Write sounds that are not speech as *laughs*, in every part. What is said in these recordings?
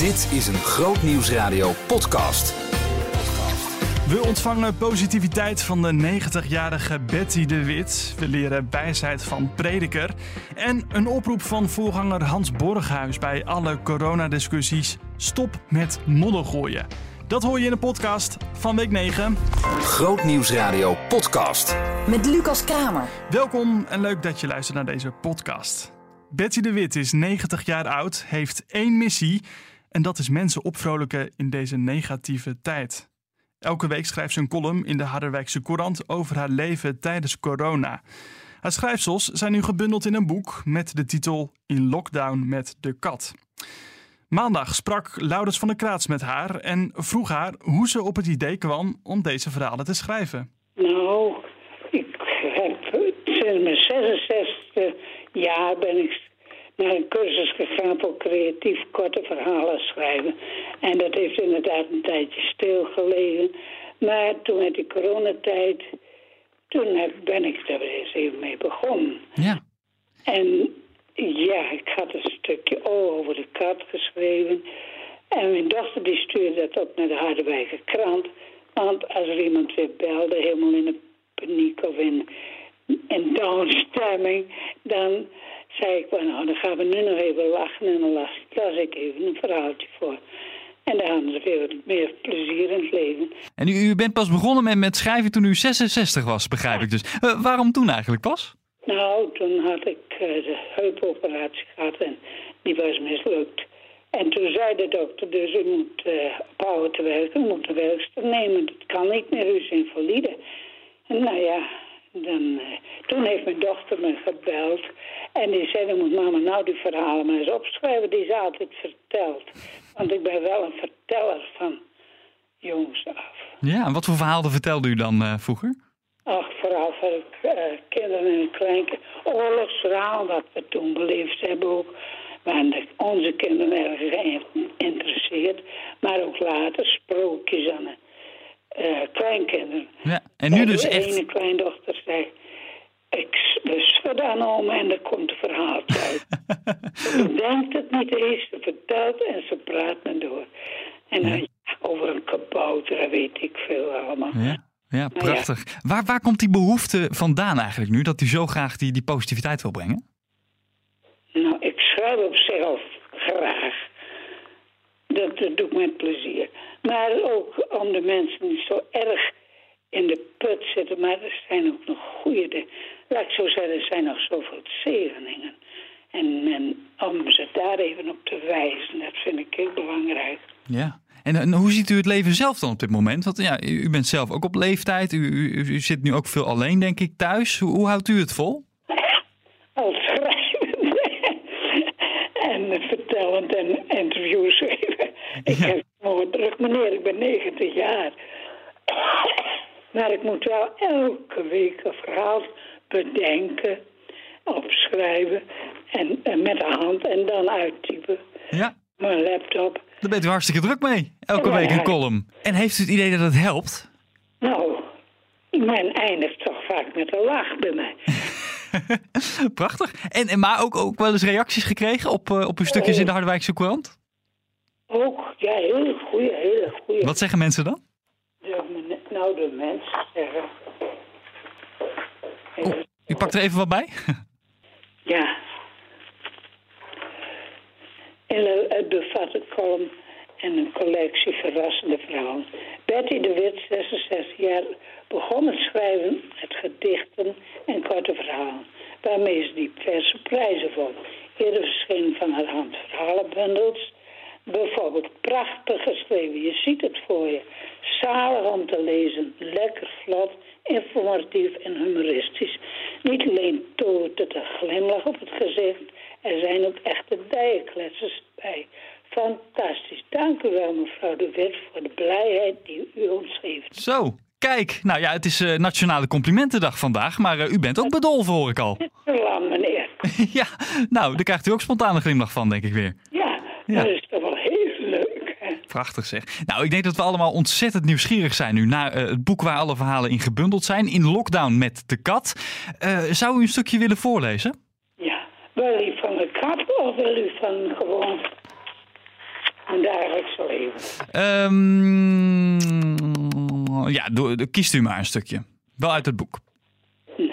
Dit is een Groot Nieuwsradio podcast. We ontvangen positiviteit van de 90-jarige Betty de Wit. We leren wijsheid van prediker. En een oproep van voorganger Hans Borghuis bij alle coronadiscussies. Stop met modder gooien. Dat hoor je in de podcast van week 9. Groot Nieuwsradio podcast. Met Lucas Kramer. Welkom en leuk dat je luistert naar deze podcast. Betty de Wit is 90 jaar oud, heeft één missie. En dat is mensen opvrolijken in deze negatieve tijd. Elke week schrijft ze een column in de Harderwijkse Courant over haar leven tijdens corona. Haar schrijfsels zijn nu gebundeld in een boek met de titel In Lockdown met de kat. Maandag sprak Laurens van der Kraats met haar en vroeg haar hoe ze op het idee kwam om deze verhalen te schrijven. Nou, ik heb sinds mijn 66 jaar ben ik naar een cursus gegaan voor creatief korte verhalen schrijven. En dat heeft inderdaad een tijdje stilgelegen. Maar toen met die coronatijd, toen heb, ben ik daar eens even mee begonnen. Ja. En ja, ik had een stukje over de kat geschreven. En mijn dochter die stuurde dat op naar de Harderwijker krant. Want als er iemand weer belde, helemaal in een paniek of in, in downstemming, dan zei ik, nou, dan gaan we nu nog even lachen. En dan las, las ik even een verhaaltje voor. En daar hadden ze veel meer plezier in het leven. En u, u bent pas begonnen met, met schrijven toen u 66 was, begrijp ik dus. Uh, waarom toen eigenlijk pas? Nou, toen had ik uh, de heupoperatie gehad en die was mislukt. En toen zei de dokter, dus u moet uh, ophouden te werken, u moet een werkster nemen. Dat kan niet meer, u is invalide. En nou ja, dan, toen heeft mijn dochter me gebeld. En die zei, dan moet mama nou die verhalen maar eens opschrijven die ze altijd vertelt. Want ik ben wel een verteller van jongs af. Ja, en wat voor verhalen vertelde u dan uh, vroeger? Ach, vooral voor uh, kinderen en kleinkinderen. Oorlogsverhaal, wat we toen beleefd hebben ook. De, onze kinderen erg geïnteresseerd. Maar ook later sprookjes aan uh, kleinkinderen. Ja, en nu dus de echt... Ene kleindochter zei... Ik lust aan en er komt een verhaal uit. *laughs* ze denkt het niet eens, ze vertelt en ze praat me door. En dan, ja. over een kabouter, weet ik veel allemaal. Ja. Ja, prachtig. Ja. Waar, waar komt die behoefte vandaan eigenlijk nu, dat u zo graag die, die positiviteit wil brengen? Nou, ik schrijf op zichzelf graag. Dat, dat doe ik met plezier. Maar ook om de mensen niet zo erg in de put zitten. Maar er zijn ook nog goede, laat ik zo zeggen, er zijn nog zoveel zegeningen. En, en om ze daar even op te wijzen, dat vind ik heel belangrijk. Ja. En, en, hoe ziet u het leven zelf dan op dit moment? Want ja, u bent zelf ook op leeftijd. U, u, u zit nu ook veel alleen, denk ik, thuis. Hoe, hoe houdt u het vol? *laughs* Al schrijvend en vertellend en interviews. Ik ja. heb gewoon druk, meneer, ik ben 90 jaar. Maar ik moet wel elke week een verhaal bedenken, opschrijven en, en met de hand en dan uittypen. Ja. Mijn laptop. Daar bent u hartstikke druk mee. Elke ja, week een column. En heeft u het idee dat het helpt? Nou, men eindigt toch vaak met een lach bij mij. *laughs* Prachtig. En, en, maar ook, ook wel eens reacties gekregen op, uh, op uw stukjes in de Harderwijkse Courant? Ook, ja, hele goede, hele goede. Wat zeggen mensen dan? De, nou, de mensen zeggen... Oh, u pakt er even wat bij? *laughs* ja. En het bevat een column en een collectie verrassende verhalen. Betty de Wit, 66 jaar, begon het schrijven met gedichten en korte verhalen. Waarmee ze diverse prijzen won. Eerder verschenen van haar hand verhalenbundels. Bijvoorbeeld prachtig geschreven, je ziet het voor je. Zalig om te lezen, lekker vlot, informatief en humoristisch. Niet alleen toont het een glimlach op het gezicht, er zijn ook echte dijenkletsers bij. Fantastisch. Dank u wel, mevrouw de Wit, voor de blijheid die u ons geeft. Zo, kijk. Nou ja, het is uh, Nationale Complimentendag vandaag, maar uh, u bent ook bedolven, hoor ik al. Lang, meneer. *laughs* ja, nou, daar krijgt u ook spontaan een glimlach van, denk ik weer. Ja, ja. dat is toch wel heel leuk. Hè? Prachtig zeg. Nou, ik denk dat we allemaal ontzettend nieuwsgierig zijn nu naar uh, het boek waar alle verhalen in gebundeld zijn. In Lockdown met de kat. zou u een stukje willen voorlezen? Ja, wil u van de kat of wil u van gewoon Aan dagelijkse leven. Ehm, ja, kiest u maar een stukje. Wel uit het boek. Nou,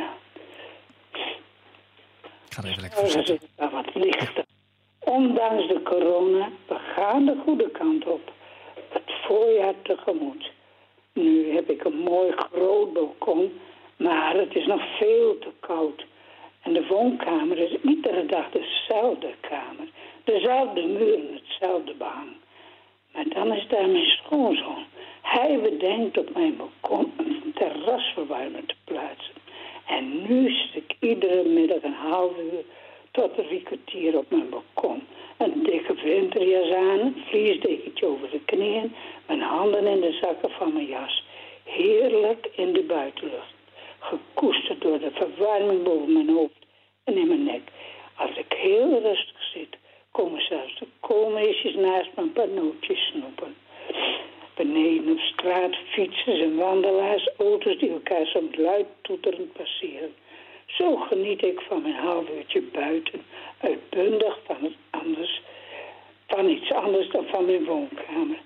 Ik ga er even lekker oh, voor zitten. wat lichter. Ondanks de corona, we gaan de goede kant op. Het voorjaar tegemoet. Nu heb ik een mooi groot balkon, maar het is nog veel te koud. En de woonkamer is iedere dag dezelfde kamer. Dezelfde muren, hetzelfde behang. Maar dan is daar mijn schoonzoon. Hij bedenkt op mijn balkon een terrasverwarmer te plaatsen. En nu zit ik iedere middag een half uur tot een drie kwartier op mijn balkon. Een dikke winterjas aan, een vliesdekentje over de knieën, mijn handen in de zakken van mijn jas. Heerlijk in de buitenlucht. Gekoesterd door de verwarming boven mijn hoofd en in mijn nek. Als ik heel rustig zit, komen zelfs de koolmeesjes naast me een paar nootjes snoepen. Beneden op straat fietsers en wandelaars, auto's die elkaar soms luid toeterend passeren. Zo geniet ik van mijn half uurtje buiten, uitbundig van, het anders, van iets anders dan van mijn woonkamer.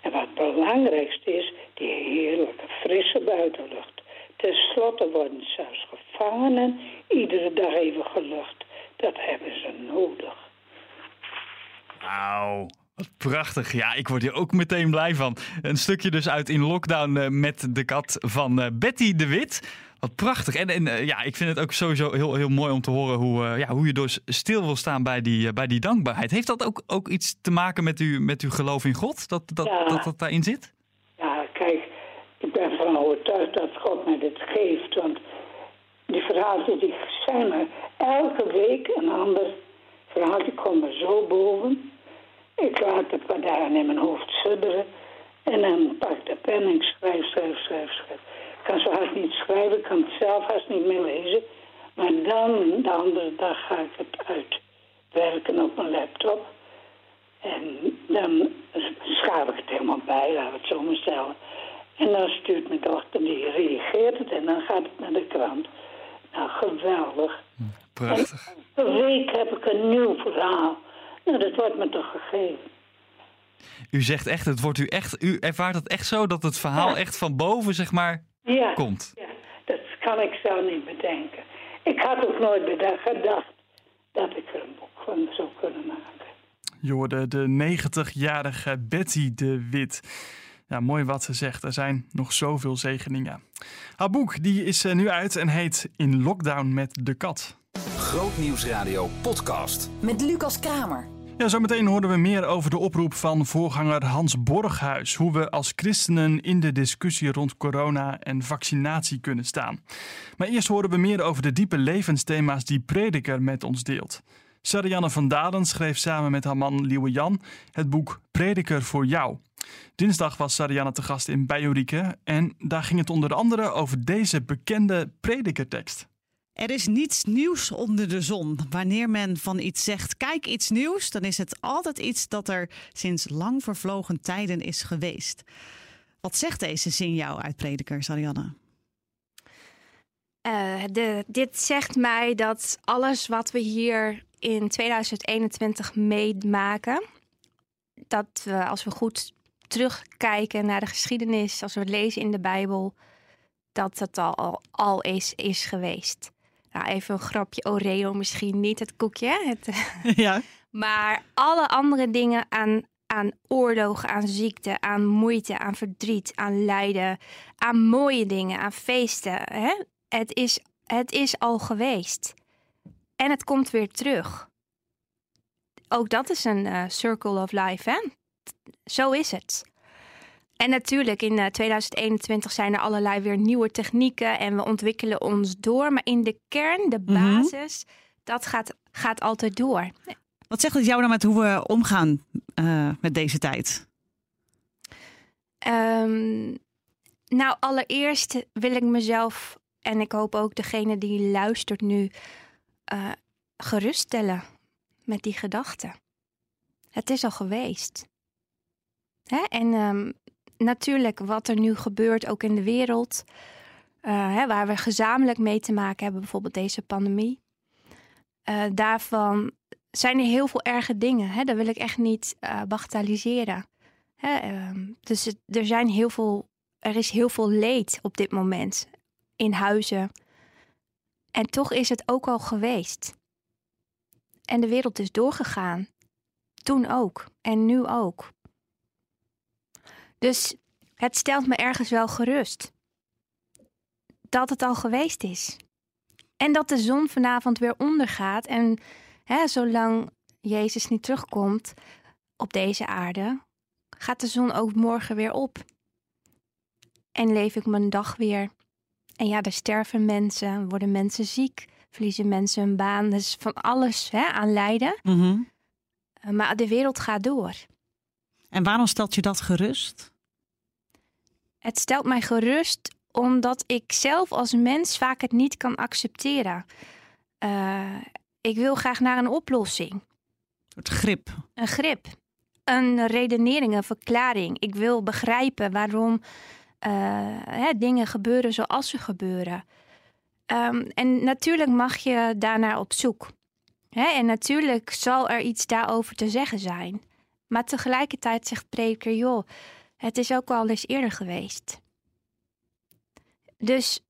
En wat het belangrijkste is, die heerlijke frisse buitenlucht. Ten slotte worden zelfs gevangenen iedere dag even gelucht. Dat hebben ze nodig. Wauw. Wat prachtig. Ja, ik word hier ook meteen blij van. Een stukje dus uit In Lockdown eh, met de kat van eh, Betty de Wit. Wat prachtig. En, en eh, ja, ik vind het ook sowieso heel, heel mooi om te horen hoe, ja, hoe je dus stil wil staan bij die, bij die dankbaarheid. Heeft dat ook, ook iets te maken met, u, met uw geloof in God? Dat dat, Ja. dat, dat daarin zit? Ja, kijk, ik ben van overtuigd dat God mij dit geeft. Want die verhalen die zijn me elke week een ander verhaal. Die komt me zo boven. Ik laat het wat daar in mijn hoofd sudderen. En dan pak ik de pen en ik schrijf, schrijf, schrijf, schrijf. Ik kan zo hard niet schrijven, ik kan het zelf haast niet meer lezen. Maar dan, de andere dag, ga ik het uitwerken op mijn laptop. En dan schaaf ik het helemaal bij, laten we het zo maar stellen. En dan stuurt mijn dochter, die reageert het en dan gaat het naar de krant. Nou, geweldig. Prachtig. Per week heb ik een nieuw verhaal. Nou, dat wordt me toch gegeven. U zegt echt, het wordt u echt, u ervaart het echt zo dat het verhaal Ja. echt van boven, zeg maar, Ja, komt. ja, dat kan ik zelf niet bedenken. Ik had ook nooit bedacht, gedacht dat ik er een boek van zou kunnen maken. Je hoorde de 90-jarige Betty de Wit. Ja, mooi wat ze zegt. Er zijn nog zoveel zegeningen. Haar boek die is eh, nu uit en heet In Lockdown met de kat. Grootnieuwsradio podcast. Met Lucas Kramer. Ja, zometeen horen we meer over de oproep van voorganger Hans Borghuis. Hoe we als christenen in de discussie rond corona en vaccinatie kunnen staan. Maar eerst horen we meer over de diepe levensthema's die Prediker met ons deelt. Sarianne van Dalen schreef samen met haar man Liewe Jan het boek Prediker voor jou. Dinsdag was Sarianne te gast in Bijorieke en daar ging het onder andere over deze bekende predikertekst. Er is niets nieuws onder de zon. Wanneer men van iets zegt, kijk iets nieuws, dan is het altijd iets dat er sinds lang vervlogen tijden is geweest. Wat zegt deze zin jou uit Prediker, Sarianne? Eh, dit zegt mij dat alles wat we hier in 2021 meemaken, dat we als we goed terugkijken naar de geschiedenis, als we lezen in de Bijbel, dat al, al, al is, is geweest. Nou, even een grapje Oreo misschien niet, het koekje. Het, *laughs* ja. maar alle andere dingen aan, aan oorlog, aan ziekte, aan moeite, aan verdriet, aan lijden, aan mooie dingen, aan feesten. Hè? Het, is, het is al geweest. En het komt weer terug. Ook dat is een eh, circle of life, hè? Zo is het. En natuurlijk, in eh, 2021 zijn er allerlei weer nieuwe technieken en we ontwikkelen ons door. Maar in de kern, de Mhm. basis, dat gaat, gaat altijd door. Wat zegt het jou dan met hoe we omgaan eh, met deze tijd? Ehm, nou, allereerst wil ik mezelf en ik hoop ook degene die luistert nu eh, geruststellen met die gedachte. Het is al geweest. Hè? En ehm, natuurlijk wat er nu gebeurt, ook in de wereld, eh, hè, waar we gezamenlijk mee te maken hebben, bijvoorbeeld deze pandemie. eh, daarvan zijn er heel veel erge dingen. Hè? Dat wil ik echt niet uh, bagatelliseren. Hè? Ehm, dus er, zijn heel veel, er is heel veel leed op dit moment in huizen. En toch is het ook al geweest. En de wereld is doorgegaan. Toen ook. En nu ook. Dus het stelt me ergens wel gerust. Dat het al geweest is. En dat de zon vanavond weer ondergaat. En hè, zolang Jezus niet terugkomt op deze aarde, gaat de zon ook morgen weer op. En leef ik mijn dag weer. En ja, er sterven mensen, worden mensen ziek, verliezen mensen hun baan. Dus van alles hè, aan lijden. Mhm. Maar de wereld gaat door. En waarom stelt je dat gerust? Het stelt mij gerust omdat ik zelf als mens vaak het niet kan accepteren. Uh, ik wil graag naar een oplossing. Het grip. Een grip. Een redenering, een verklaring. Ik wil begrijpen waarom uh, hè, dingen gebeuren zoals ze gebeuren. Um, en natuurlijk mag je daarnaar op zoek. Hè? En natuurlijk zal er iets daarover te zeggen zijn. Maar tegelijkertijd zegt Preker, joh, het is ook al eens eerder geweest. Dus,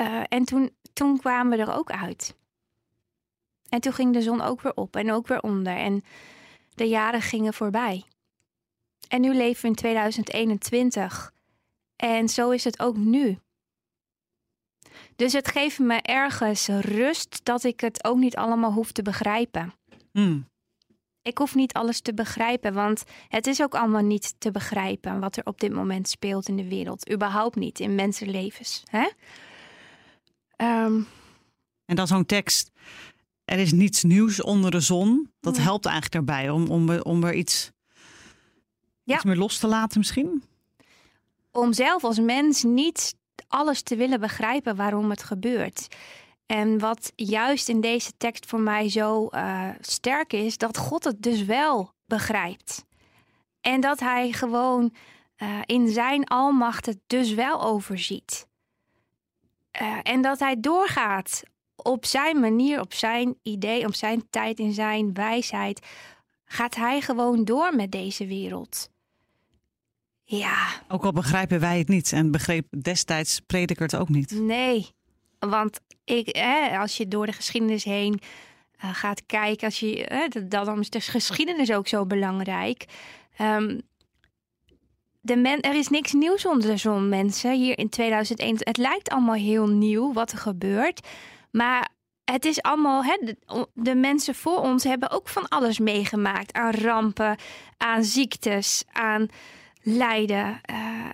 uh, en toen, toen kwamen we er ook uit. En toen ging de zon ook weer op en ook weer onder. En de jaren gingen voorbij. En nu leven we in 2021. En zo is het ook nu. Dus het geeft me ergens rust dat ik het ook niet allemaal hoef te begrijpen. Mm. Ik hoef niet alles te begrijpen, want het is ook allemaal niet te begrijpen wat er op dit moment speelt in de wereld. Überhaupt niet in mensenlevens. Hè? Um, en dan zo'n tekst. Er is niets nieuws onder de zon. Dat helpt eigenlijk daarbij om, om, om er iets, ja. iets meer los te laten misschien. Om zelf als mens niet alles te willen begrijpen waarom het gebeurt. En wat juist in deze tekst voor mij zo uh, sterk is, dat God het dus wel begrijpt. En dat hij gewoon uh, in zijn almacht het dus wel overziet. Uh, en dat hij doorgaat op zijn manier, op zijn idee, op zijn tijd, in zijn wijsheid. Gaat hij gewoon door met deze wereld. Ja. Ook al begrijpen wij het niet en begreep destijds prediker het ook niet. Nee, want ik, als je door de geschiedenis heen uh, gaat kijken, als je, hè, dan is de geschiedenis ook zo belangrijk. Um, de men, er is niks nieuws onder de zon, mensen, hier in 2001. Het lijkt allemaal heel nieuw wat er gebeurt. Maar het is allemaal, hè, de, mensen voor ons hebben ook van alles meegemaakt. Aan rampen, aan ziektes, aan lijden. Uh,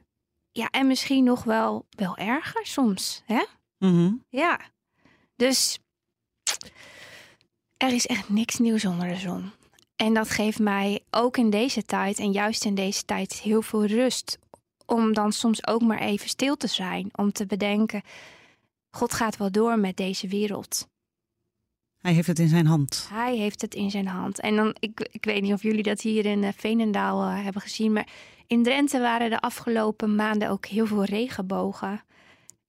ja, en misschien nog wel, wel erger soms. Hè? Mm -hmm. Ja, dus er is echt niks nieuws onder de zon. En dat geeft mij ook in deze tijd en juist in deze tijd heel veel rust. Om dan soms ook maar even stil te zijn. Om te bedenken, God gaat wel door met deze wereld. Hij heeft het in zijn hand. Hij heeft het in zijn hand. En dan, ik, ik weet niet of jullie dat hier in uh, Veenendaal uh, hebben gezien, maar in Drenthe waren de afgelopen maanden ook heel veel regenbogen.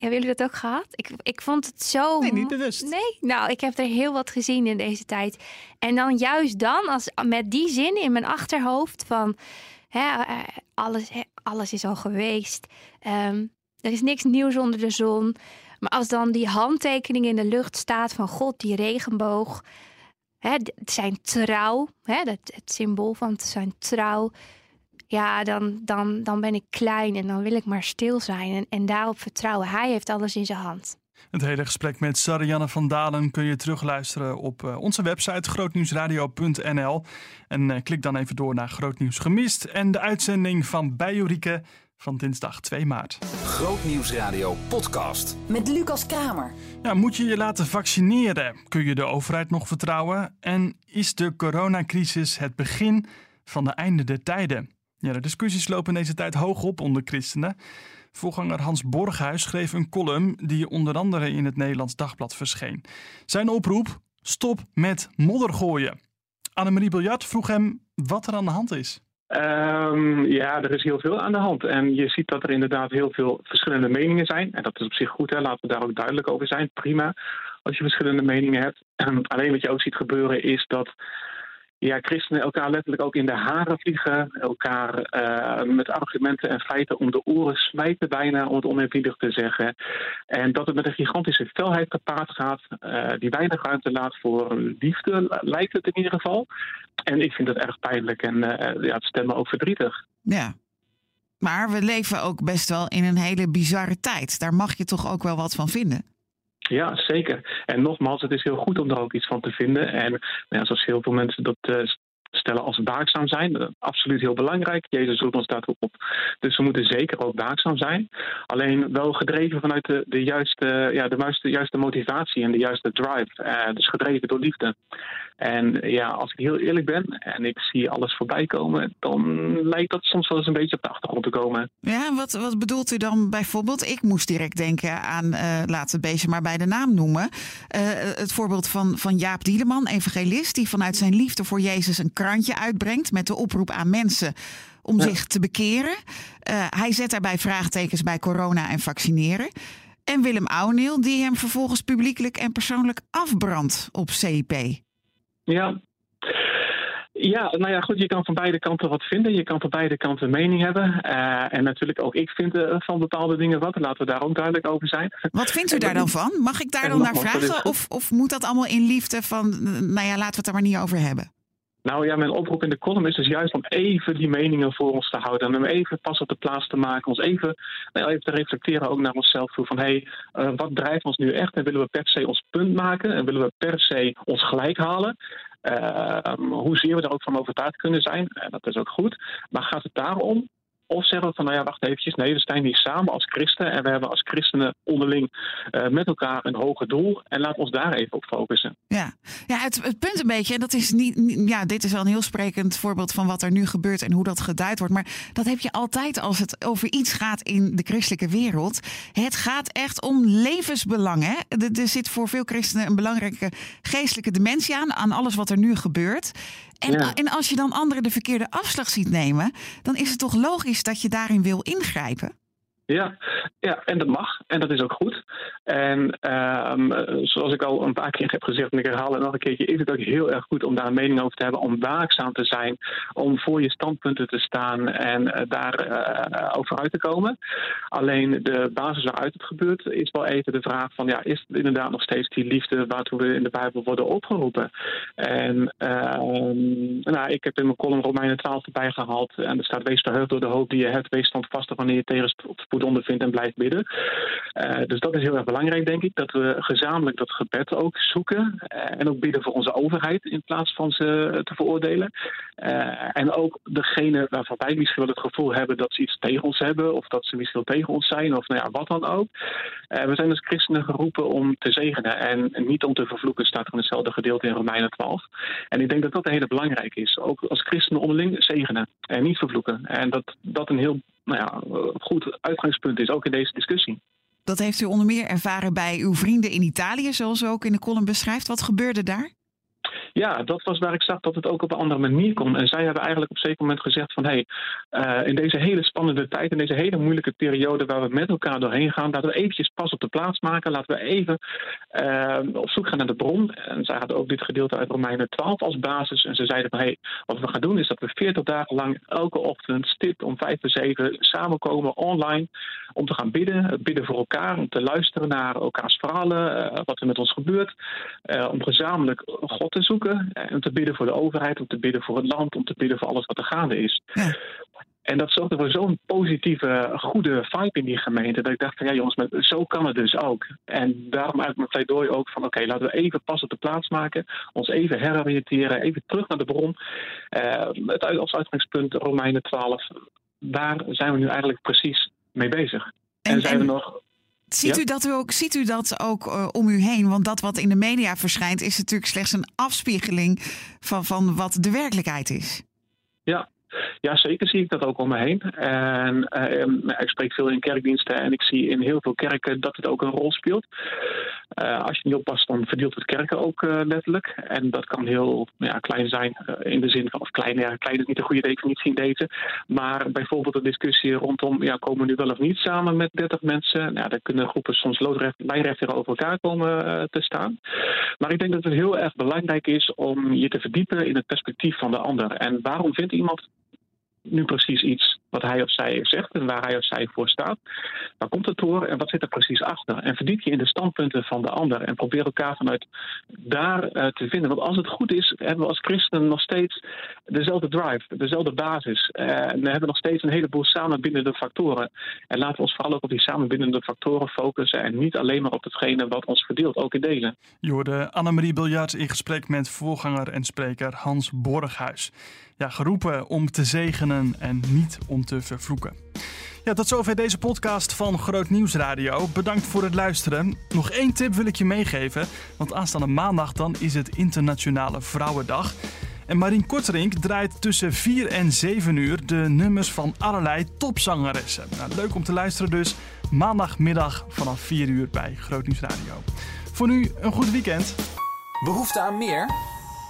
Hebben jullie dat ook gehad? Ik, ik vond het zo. Nee, niet bewust. Nee, nou, ik heb er heel wat gezien in deze tijd. En dan juist dan, als, met die zin in mijn achterhoofd van. Hè, alles, hè, alles is al geweest. Um, er is niks nieuws onder de zon. Maar als dan die handtekening in de lucht staat van God, die regenboog. Hè, zijn trouw, hè, het, het symbool van zijn trouw ja, dan, dan, dan ben ik klein en dan wil ik maar stil zijn en, en daarop vertrouwen. Hij heeft alles in zijn hand. Het hele gesprek met Sarianne van Dalen kun je terugluisteren op uh, onze website grootnieuwsradio.nl. En uh, klik dan even door naar Grootnieuws Gemist en de uitzending van Bijorieke van dinsdag 2 maart. Grootnieuwsradio podcast. Met Lucas Kramer. Ja, moet je je laten vaccineren? Kun je de overheid nog vertrouwen? En is de coronacrisis het begin van de einde der tijden? Ja, de discussies lopen deze tijd hoog op onder christenen. Voorganger Hans Borghuis schreef een column die onder andere in het Nederlands Dagblad verscheen. Zijn oproep: stop met moddergooien. Annemarie Biljart vroeg hem wat er aan de hand is. Um, ja, er is heel veel aan de hand. En je ziet dat er inderdaad heel veel verschillende meningen zijn. En dat is op zich goed, hè? laten we daar ook duidelijk over zijn. Prima. als je verschillende meningen hebt. *clears throat* alleen wat je ook ziet gebeuren is dat ja, christenen elkaar letterlijk ook in de haren vliegen. Elkaar uh, met argumenten en feiten om de oren smijten bijna, om het oneerbiedig te zeggen. En dat het met een gigantische felheid gepaard gaat, uh, die weinig ruimte laat voor liefde, lijkt het in ieder geval. En ik vind dat erg pijnlijk en uh, ja, het stemmen ook verdrietig. Ja. Maar we leven ook best wel in een hele bizarre tijd. Daar mag je toch ook wel wat van vinden? Ja, zeker. En nogmaals, het is heel goed om er ook iets van te vinden. En nou ja, zoals heel veel mensen dat uh, stellen als waakzaam zijn. Absoluut heel belangrijk. Jezus roept ons daartoe op. Dus we moeten zeker ook waakzaam zijn. Alleen wel gedreven vanuit de, de, juiste, ja, de juiste, juiste motivatie en de juiste drive. Uh, dus gedreven door liefde. En ja, als ik heel eerlijk ben en ik zie alles voorbij komen, dan lijkt dat soms wel eens een beetje op de achtergrond te komen. Ja, wat, wat bedoelt u dan bijvoorbeeld? Ik moest direct denken aan, uh, laat het beestje maar bij de naam noemen. Uh, het voorbeeld van, van Jaap Dieleman, evangelist, die vanuit zijn liefde voor Jezus een krantje uitbrengt met de oproep aan mensen om ja. zich te bekeren. Uh, hij zet daarbij vraagtekens bij corona en vaccineren. En Willem Oudneel, die hem vervolgens publiekelijk en persoonlijk afbrandt op CIP. Ja. Ja, nou ja, goed, je kan van beide kanten wat vinden. Je kan van beide kanten een mening hebben. Uh, en natuurlijk ook ik vind uh, van bepaalde dingen wat. Laten we daar ook duidelijk over zijn. Wat vindt u daar dan van? Mag ik daar dan naar vragen? Of, of moet dat allemaal in liefde van, nou ja, laten we het er maar niet over hebben? Nou ja, mijn oproep in de column is dus juist om even die meningen voor ons te houden. En om even pas op de plaats te maken. Ons even, nou, even te reflecteren ook naar onszelf toe. Van hé, hey, uh, wat drijft ons nu echt? En willen we per se ons punt maken? En willen we per se ons gelijk halen? Uh, hoezeer we er ook van overtuigd kunnen zijn, uh, dat is ook goed. Maar gaat het daarom of zeggen we van, nou ja, wacht eventjes. Nee, we staan hier samen als christen. En we hebben als christenen onderling uh, met elkaar een hoger doel. En laat ons daar even op focussen. Ja, ja het, het punt een beetje, en dat is niet, ja, dit is wel een heel sprekend voorbeeld van wat er nu gebeurt en hoe dat geduid wordt. Maar dat heb je altijd als het over iets gaat in de christelijke wereld. Het gaat echt om levensbelang. Hè? Er, er zit voor veel christenen een belangrijke geestelijke dimensie aan, aan alles wat er nu gebeurt. En, ja. en als je dan anderen de verkeerde afslag ziet nemen, dan is het toch logisch dat je daarin wil ingrijpen? Ja, ja, en dat mag. En dat is ook goed. En um, zoals ik al een paar keer heb gezegd, en ik herhaal het nog een keertje, is het ook heel erg goed om daar een mening over te hebben, om waakzaam te zijn, om voor je standpunten te staan en uh, daar uh, over uit te komen. Alleen de basis waaruit het gebeurt, is wel even de vraag van, ja, is het inderdaad nog steeds die liefde waartoe we in de Bijbel worden opgeroepen? En uh, nou, ik heb in mijn column Romeinen 12 erbij gehaald en er staat, wees verheugd door de hoop die je hebt, wees standvastig wanneer je tegen spoed ondervindt en blijft bidden. Uh, dus dat is heel erg belangrijk, denk ik, dat we gezamenlijk dat gebed ook zoeken. Uh, en ook bidden voor onze overheid in plaats van ze te veroordelen. En ook degene waarvan wij misschien wel het gevoel hebben dat ze iets tegen ons hebben, of dat ze misschien tegen ons zijn, of nou ja, wat dan ook. we zijn als christenen geroepen om te zegenen en niet om te vervloeken, staat er in hetzelfde gedeelte in Romeinen 12. En ik denk dat dat een hele belangrijk is. Ook als christenen onderling zegenen en niet vervloeken. En dat dat een heel nou ja, goed uitgangspunt is, ook in deze discussie. Dat heeft u onder meer ervaren bij uw vrienden in Italië, zoals u ook in de column beschrijft. Wat gebeurde daar? Ja, dat was waar ik zag dat het ook op een andere manier kon. En zij hebben eigenlijk op een zeker moment gezegd van... hé, hey, uh, in deze hele spannende tijd, in deze hele moeilijke periode... waar we met elkaar doorheen gaan, laten we eventjes pas op de plaats maken. Laten we even uh, op zoek gaan naar de bron. En zij hadden ook dit gedeelte uit Romeinen 12 als basis. En ze zeiden van, hé, hey, wat we gaan doen is dat we 40 dagen lang... elke ochtend stipt om 5 voor 7 samenkomen online... om te gaan bidden, bidden voor elkaar... om te luisteren naar elkaars verhalen, uh, wat er met ons gebeurt... om gezamenlijk God te zoeken om te bidden voor de overheid, om te bidden voor het land, om te bidden voor alles wat er gaande is. Ja. En dat zorgde voor zo'n positieve, goede vibe in die gemeente. Dat ik dacht van ja jongens, maar zo kan het dus ook. En daarom uit mijn pleidooi ook van oké, okay, laten we even pas op de plaats maken. Ons even heroriënteren, even terug naar de bron. Uh, het als uitgangspunt Romeinen 12. Daar zijn we nu eigenlijk precies mee bezig. En, en zijn we nog Ziet, ja? u dat ook, ziet u dat ook uh, om u heen? Want dat wat in de media verschijnt is natuurlijk slechts een afspiegeling van, van wat de werkelijkheid is. Ja, Ja, zeker zie ik dat ook om me heen. En ik spreek veel in kerkdiensten en ik zie in heel veel kerken dat het ook een rol speelt. als je niet oppast, dan verdeelt het kerken ook letterlijk. En dat kan heel ja, klein zijn in de zin van, of klein, ja, klein is niet een goede definitie in deze. Maar bijvoorbeeld een discussie rondom, ja, komen we nu wel of niet samen met 30 mensen? Nou, daar kunnen groepen soms loodrecht, lijnrecht elkaar komen te staan. Maar ik denk dat het heel erg belangrijk is om je te verdiepen in het perspectief van de ander. En waarom vindt iemand nu precies iets wat hij of zij zegt en waar hij of zij voor staat. Waar komt het door en wat zit er precies achter? En verdiep je in de standpunten van de ander en probeer elkaar vanuit daar uh, te vinden. Want als het goed is, hebben we als christenen nog steeds dezelfde drive, dezelfde basis. Uh, we hebben nog steeds een heleboel samenbindende factoren. En laten we ons vooral ook op die samenbindende factoren focussen en niet alleen maar op hetgene wat ons verdeelt, ook in delen. Je hoorde Annemarie Biljart in gesprek met voorganger en spreker Hans Borghuis ja, geroepen om te zegenen en niet om te vervloeken. Ja, tot zover deze podcast van Groot Nieuws Radio. Bedankt voor het luisteren. Nog één tip wil ik je meegeven, want aanstaande maandag dan is het Internationale Vrouwendag. En Marien Korterink draait tussen 4 en 7 uur de nummers van allerlei topzangeressen. Nou, leuk om te luisteren dus. Maandagmiddag vanaf 4 uur bij Groot Nieuws Radio. Voor nu een goed weekend. Behoefte aan meer?